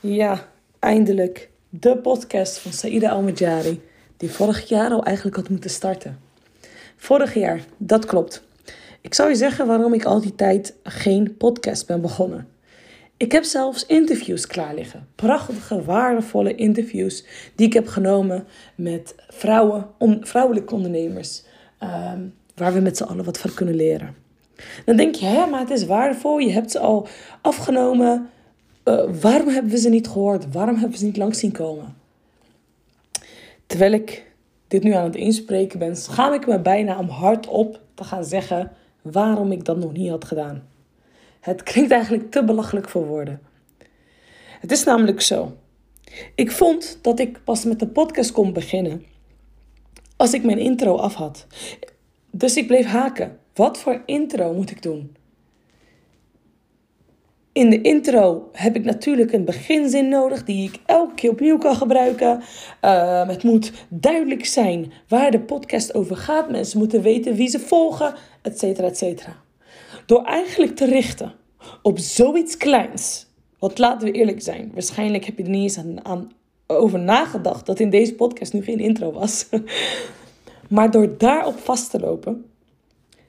Ja, eindelijk. De podcast van Saïda Almajari, die vorig jaar al eigenlijk had moeten starten. Vorig jaar, dat klopt. Ik zou je zeggen waarom ik al die tijd geen podcast ben begonnen. Ik heb zelfs interviews klaar liggen. Prachtige, waardevolle interviews die ik heb genomen met vrouwen, vrouwelijke ondernemers. ehm, waar we met z'n allen wat van kunnen leren. Dan denk je, hè, maar het is waardevol. Je hebt ze al afgenomen. Eh, waarom hebben we ze niet gehoord? Waarom hebben we ze niet langs zien komen? Terwijl ik dit nu aan het inspreken ben, schaam ik me bijna om hardop te gaan zeggen waarom ik dat nog niet had gedaan. Het klinkt eigenlijk te belachelijk voor woorden. Het is namelijk zo. Ik vond dat ik pas met de podcast kon beginnen als ik mijn intro af had. Dus ik bleef haken. Wat voor intro moet ik doen? In de intro heb ik natuurlijk een beginzin nodig die ik elke keer opnieuw kan gebruiken. Uh, het moet duidelijk zijn waar de podcast over gaat. Mensen moeten weten wie ze volgen, et cetera, et cetera. Door eigenlijk te richten op zoiets kleins. Want laten we eerlijk zijn, waarschijnlijk heb je er niet eens aan, aan over nagedacht dat in deze podcast nu geen intro was. maar door daarop vast te lopen,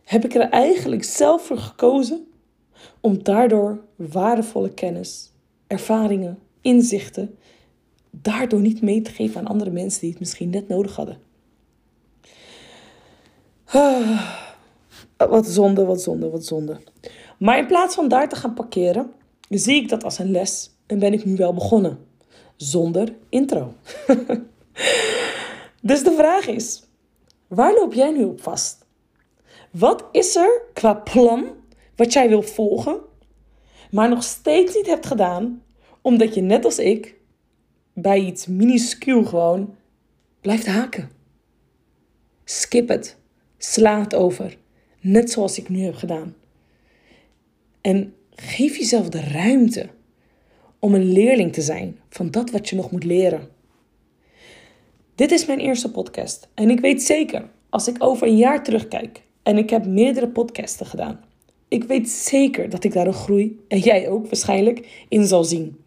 heb ik er eigenlijk zelf voor gekozen om daardoor waardevolle kennis, ervaringen, inzichten, daardoor niet mee te geven aan andere mensen die het misschien net nodig hadden. Ah, wat zonde, wat zonde, wat zonde. Maar in plaats van daar te gaan parkeren, zie ik dat als een les en ben ik nu wel begonnen. Zonder intro. dus de vraag is, waar loop jij nu op vast? Wat is er qua plan wat jij wil volgen, maar nog steeds niet hebt gedaan, omdat je net als ik bij iets minuscuul gewoon blijft haken? Skip het. Sla het over. Net zoals ik nu heb gedaan. En geef jezelf de ruimte om een leerling te zijn van dat wat je nog moet leren. Dit is mijn eerste podcast en ik weet zeker, als ik over een jaar terugkijk en ik heb meerdere podcasten gedaan, ik weet zeker dat ik daar een groei, en jij ook waarschijnlijk, in zal zien.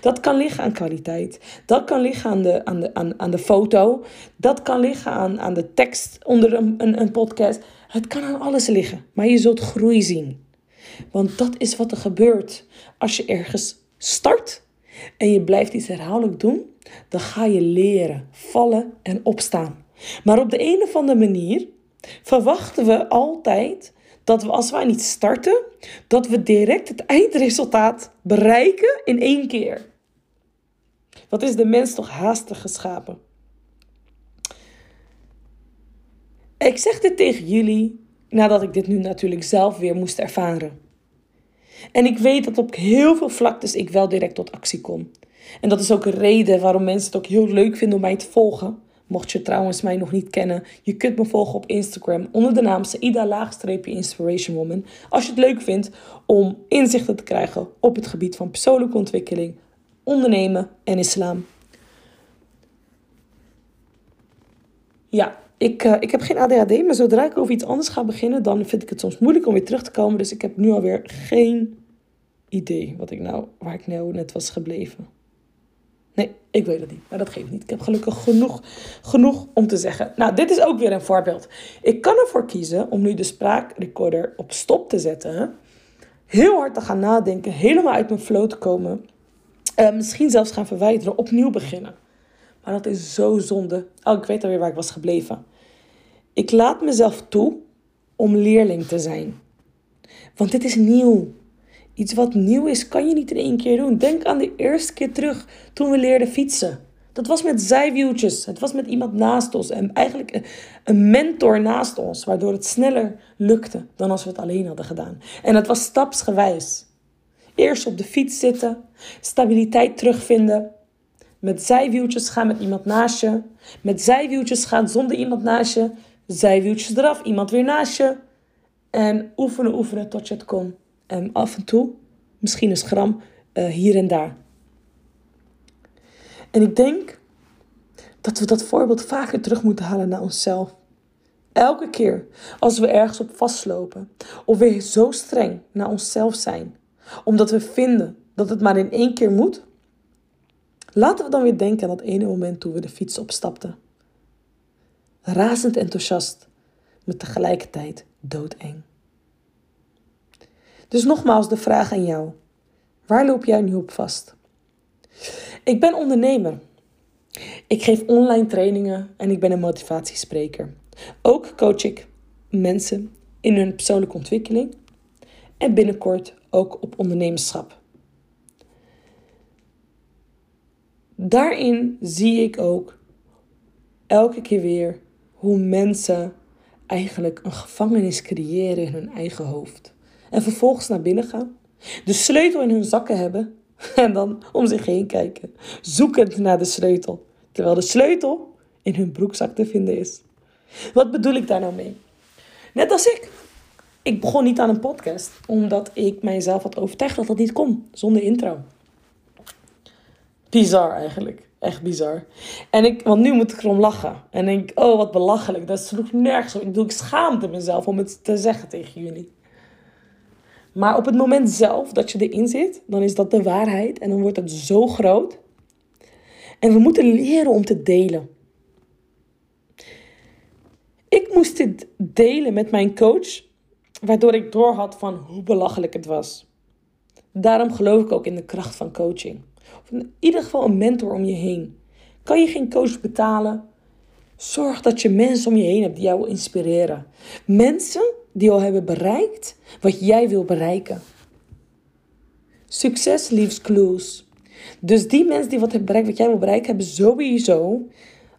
Dat kan liggen aan kwaliteit. Dat kan liggen aan de, aan de, aan, aan de foto. Dat kan liggen aan, aan de tekst onder een, een, een podcast. Het kan aan alles liggen. Maar je zult groei zien. Want dat is wat er gebeurt als je ergens start en je blijft iets herhaaldelijk doen. Dan ga je leren, vallen en opstaan. Maar op de een of andere manier verwachten we altijd dat we als wij niet starten, dat we direct het eindresultaat bereiken in één keer. Wat is de mens toch haastig geschapen? Ik zeg dit tegen jullie nadat ik dit nu natuurlijk zelf weer moest ervaren. En ik weet dat op heel veel vlaktes ik wel direct tot actie kom. En dat is ook een reden waarom mensen het ook heel leuk vinden om mij te volgen. Mocht je trouwens mij nog niet kennen, je kunt me volgen op Instagram onder de naam Saida-Inspiration Woman. Als je het leuk vindt om inzichten te krijgen op het gebied van persoonlijke ontwikkeling, ondernemen en islam. Ja, ik, uh, ik heb geen ADHD, maar zodra ik over iets anders ga beginnen, dan vind ik het soms moeilijk om weer terug te komen. Dus ik heb nu alweer geen idee wat ik nou, waar ik nou net was gebleven. Nee, ik weet het niet. Maar dat geeft niet. Ik heb gelukkig genoeg, genoeg om te zeggen. Nou, dit is ook weer een voorbeeld. Ik kan ervoor kiezen om nu de spraakrecorder op stop te zetten. Heel hard te gaan nadenken. Helemaal uit mijn flow te komen. Uh, misschien zelfs gaan verwijderen. Opnieuw beginnen. Maar dat is zo zonde. Oh, ik weet alweer waar ik was gebleven. Ik laat mezelf toe om leerling te zijn. Want dit is nieuw. Iets wat nieuw is, kan je niet in één keer doen. Denk aan de eerste keer terug toen we leerden fietsen. Dat was met zijwieltjes. Het was met iemand naast ons. En eigenlijk een mentor naast ons. Waardoor het sneller lukte dan als we het alleen hadden gedaan. En het was stapsgewijs. Eerst op de fiets zitten. Stabiliteit terugvinden. Met zijwieltjes gaan met iemand naast je. Met zijwieltjes gaan zonder iemand naast je. Zijwieltjes eraf, iemand weer naast je. En oefenen, oefenen tot je het kon. En af en toe, misschien een gram, uh, hier en daar. En ik denk dat we dat voorbeeld vaker terug moeten halen naar onszelf. Elke keer als we ergens op vastlopen of we zo streng naar onszelf zijn, omdat we vinden dat het maar in één keer moet, Laten we dan weer denken aan dat ene moment toen we de fiets opstapten. Razend enthousiast, maar tegelijkertijd doodeng. Dus nogmaals de vraag aan jou. Waar loop jij nu op vast? Ik ben ondernemer. Ik geef online trainingen en ik ben een motivatiespreker. Ook coach ik mensen in hun persoonlijke ontwikkeling en binnenkort ook op ondernemerschap. Daarin zie ik ook elke keer weer hoe mensen eigenlijk een gevangenis creëren in hun eigen hoofd. En vervolgens naar binnen gaan, de sleutel in hun zakken hebben en dan om zich heen kijken, zoekend naar de sleutel. Terwijl de sleutel in hun broekzak te vinden is. Wat bedoel ik daar nou mee? Net als ik. Ik begon niet aan een podcast omdat ik mijzelf had overtuigd dat dat niet kon zonder intro. Bizar eigenlijk. Echt bizar. En ik, want nu moet ik erom lachen. En denk, oh wat belachelijk. Dat sloeg nergens op. Ik bedoel, ik schaamde mezelf om het te zeggen tegen jullie. Maar op het moment zelf dat je erin zit, dan is dat de waarheid. En dan wordt het zo groot. En we moeten leren om te delen. Ik moest dit delen met mijn coach, waardoor ik doorhad van hoe belachelijk het was. Daarom geloof ik ook in de kracht van coaching. Of in ieder geval een mentor om je heen. Kan je geen coach betalen? Zorg dat je mensen om je heen hebt die jou inspireren. Mensen die al hebben bereikt wat jij wil bereiken. Succes leaves clues. Dus die mensen die wat hebben bereikt wat jij wil bereiken, hebben sowieso,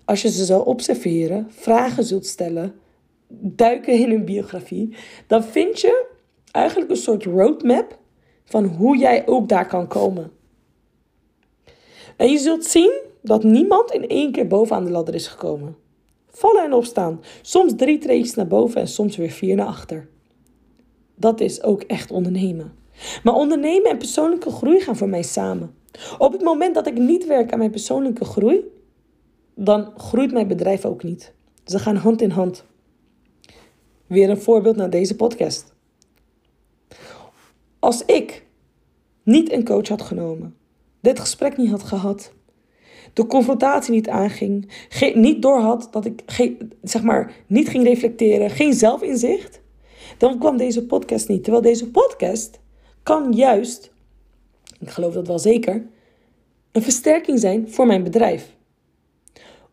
als je ze zou observeren, vragen zult stellen, duiken in hun biografie, dan vind je eigenlijk een soort roadmap van hoe jij ook daar kan komen. En je zult zien dat niemand in één keer bovenaan de ladder is gekomen. Vallen en opstaan. Soms drie treetjes naar boven en soms weer vier naar achter. Dat is ook echt ondernemen. Maar ondernemen en persoonlijke groei gaan voor mij samen. Op het moment dat ik niet werk aan mijn persoonlijke groei, dan groeit mijn bedrijf ook niet. Ze gaan hand in hand. Weer een voorbeeld naar deze podcast. Als ik niet een coach had genomen, dit gesprek niet had gehad, de confrontatie niet aanging, niet doorhad dat ik zeg maar, niet ging reflecteren, geen zelfinzicht, dan kwam deze podcast niet. Terwijl deze podcast kan juist, ik geloof dat wel zeker, een versterking zijn voor mijn bedrijf.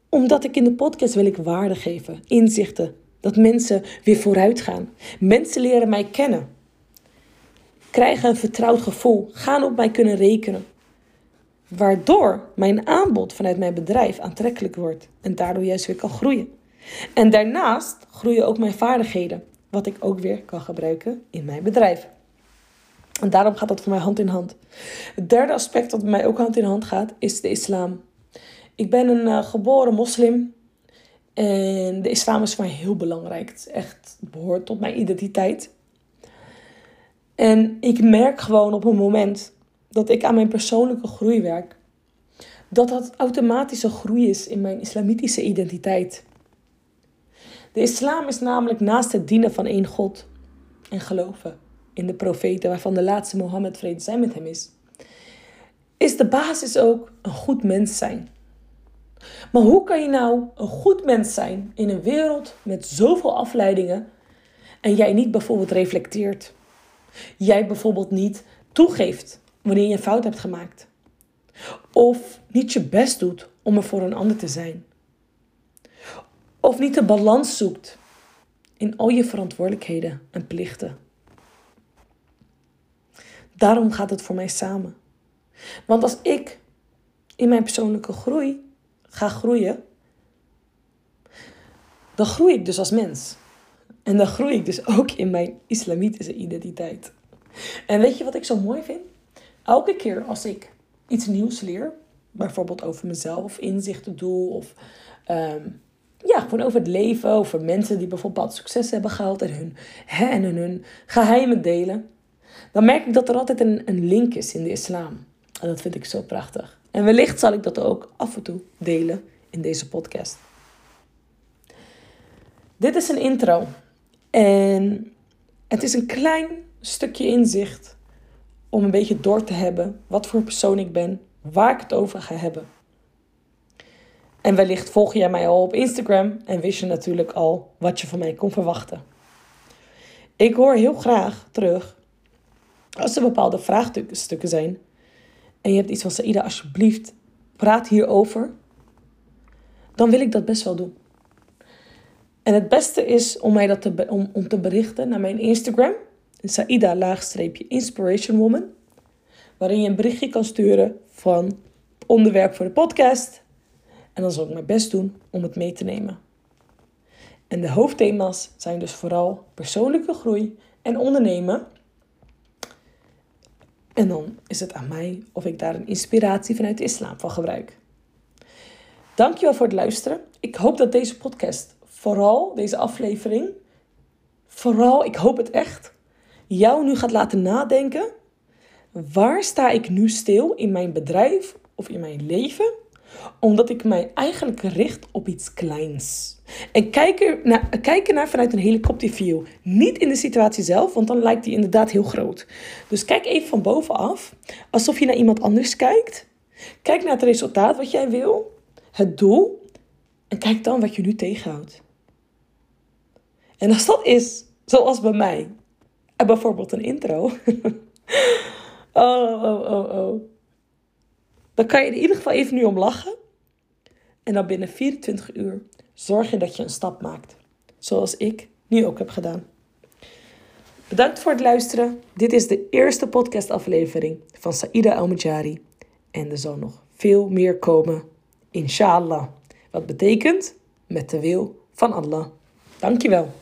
Omdat ik in de podcast wil ik waarde geven, inzichten, dat mensen weer vooruit gaan. Mensen leren mij kennen. Krijgen een vertrouwd gevoel, gaan op mij kunnen rekenen. Waardoor mijn aanbod vanuit mijn bedrijf aantrekkelijk wordt en daardoor juist weer kan groeien. En daarnaast groeien ook mijn vaardigheden, wat ik ook weer kan gebruiken in mijn bedrijf. En daarom gaat dat voor mij hand in hand. Het derde aspect dat bij mij ook hand in hand gaat, is de islam. Ik ben een uh, geboren moslim. En de islam is voor mij heel belangrijk. Het, echt, behoort tot mijn identiteit. En ik merk gewoon op een moment dat ik aan mijn persoonlijke groei werk, dat dat automatische groei is in mijn islamitische identiteit. De islam is namelijk naast het dienen van één God en geloven in de profeten, waarvan de laatste Mohammed vrede zijn met hem is, is de basis ook een goed mens zijn. Maar hoe kan je nou een goed mens zijn in een wereld met zoveel afleidingen en jij niet bijvoorbeeld reflecteert? Jij bijvoorbeeld niet toegeeft wanneer je een fout hebt gemaakt. Of niet je best doet om er voor een ander te zijn. Of niet de balans zoekt in al je verantwoordelijkheden en plichten. Daarom gaat het voor mij samen. Want als ik in mijn persoonlijke groei ga groeien, dan groei ik dus als mens. En dan groei ik dus ook in mijn islamitische identiteit. En weet je wat ik zo mooi vind? Elke keer als ik iets nieuws leer, bijvoorbeeld over mezelf inzichten doe of ehm, ja, gewoon over het leven, over mensen die bijvoorbeeld succes hebben gehaald en hun, hè, en hun geheimen delen, dan merk ik dat er altijd een, een link is in de islam. En dat vind ik zo prachtig. En wellicht zal ik dat ook af en toe delen in deze podcast. Dit is een intro. En het is een klein stukje inzicht om een beetje door te hebben wat voor persoon ik ben, waar ik het over ga hebben. En wellicht volg jij mij al op Instagram en wist je natuurlijk al wat je van mij kon verwachten. Ik hoor heel graag terug als er bepaalde vraagstukken zijn en je hebt iets van Saïda, alsjeblieft, praat hierover, dan wil ik dat best wel doen. En het beste is om mij dat te, om, om te berichten naar mijn Instagram, Saïda-inspiration woman, waarin je een berichtje kan sturen van onderwerp voor de podcast. En dan zal ik mijn best doen om het mee te nemen. En de hoofdthema's zijn dus vooral persoonlijke groei en ondernemen. En dan is het aan mij of ik daar een inspiratie vanuit de islam van gebruik. Dankjewel voor het luisteren. Ik hoop dat deze podcast, vooral deze aflevering, vooral, ik hoop het echt, jou nu gaat laten nadenken. Waar sta ik nu stil in mijn bedrijf of in mijn leven? Omdat ik mij eigenlijk richt op iets kleins. En kijken naar, naar vanuit een helikopterview. Niet in de situatie zelf, want dan lijkt die inderdaad heel groot. Dus kijk even van bovenaf, alsof je naar iemand anders kijkt. Kijk naar het resultaat wat jij wil, het doel. En kijk dan wat je nu tegenhoudt. En als dat is, zoals bij mij, en bijvoorbeeld een intro. oh, oh, oh, oh. Dan kan je in ieder geval even nu om lachen. En dan binnen 24 uur zorg je dat je een stap maakt. Zoals ik nu ook heb gedaan. Bedankt voor het luisteren. Dit is de eerste podcastaflevering van Saida Al-Majari. En er zal nog veel meer komen. Inshallah. Wat betekent met de wil van Allah. Dankjewel.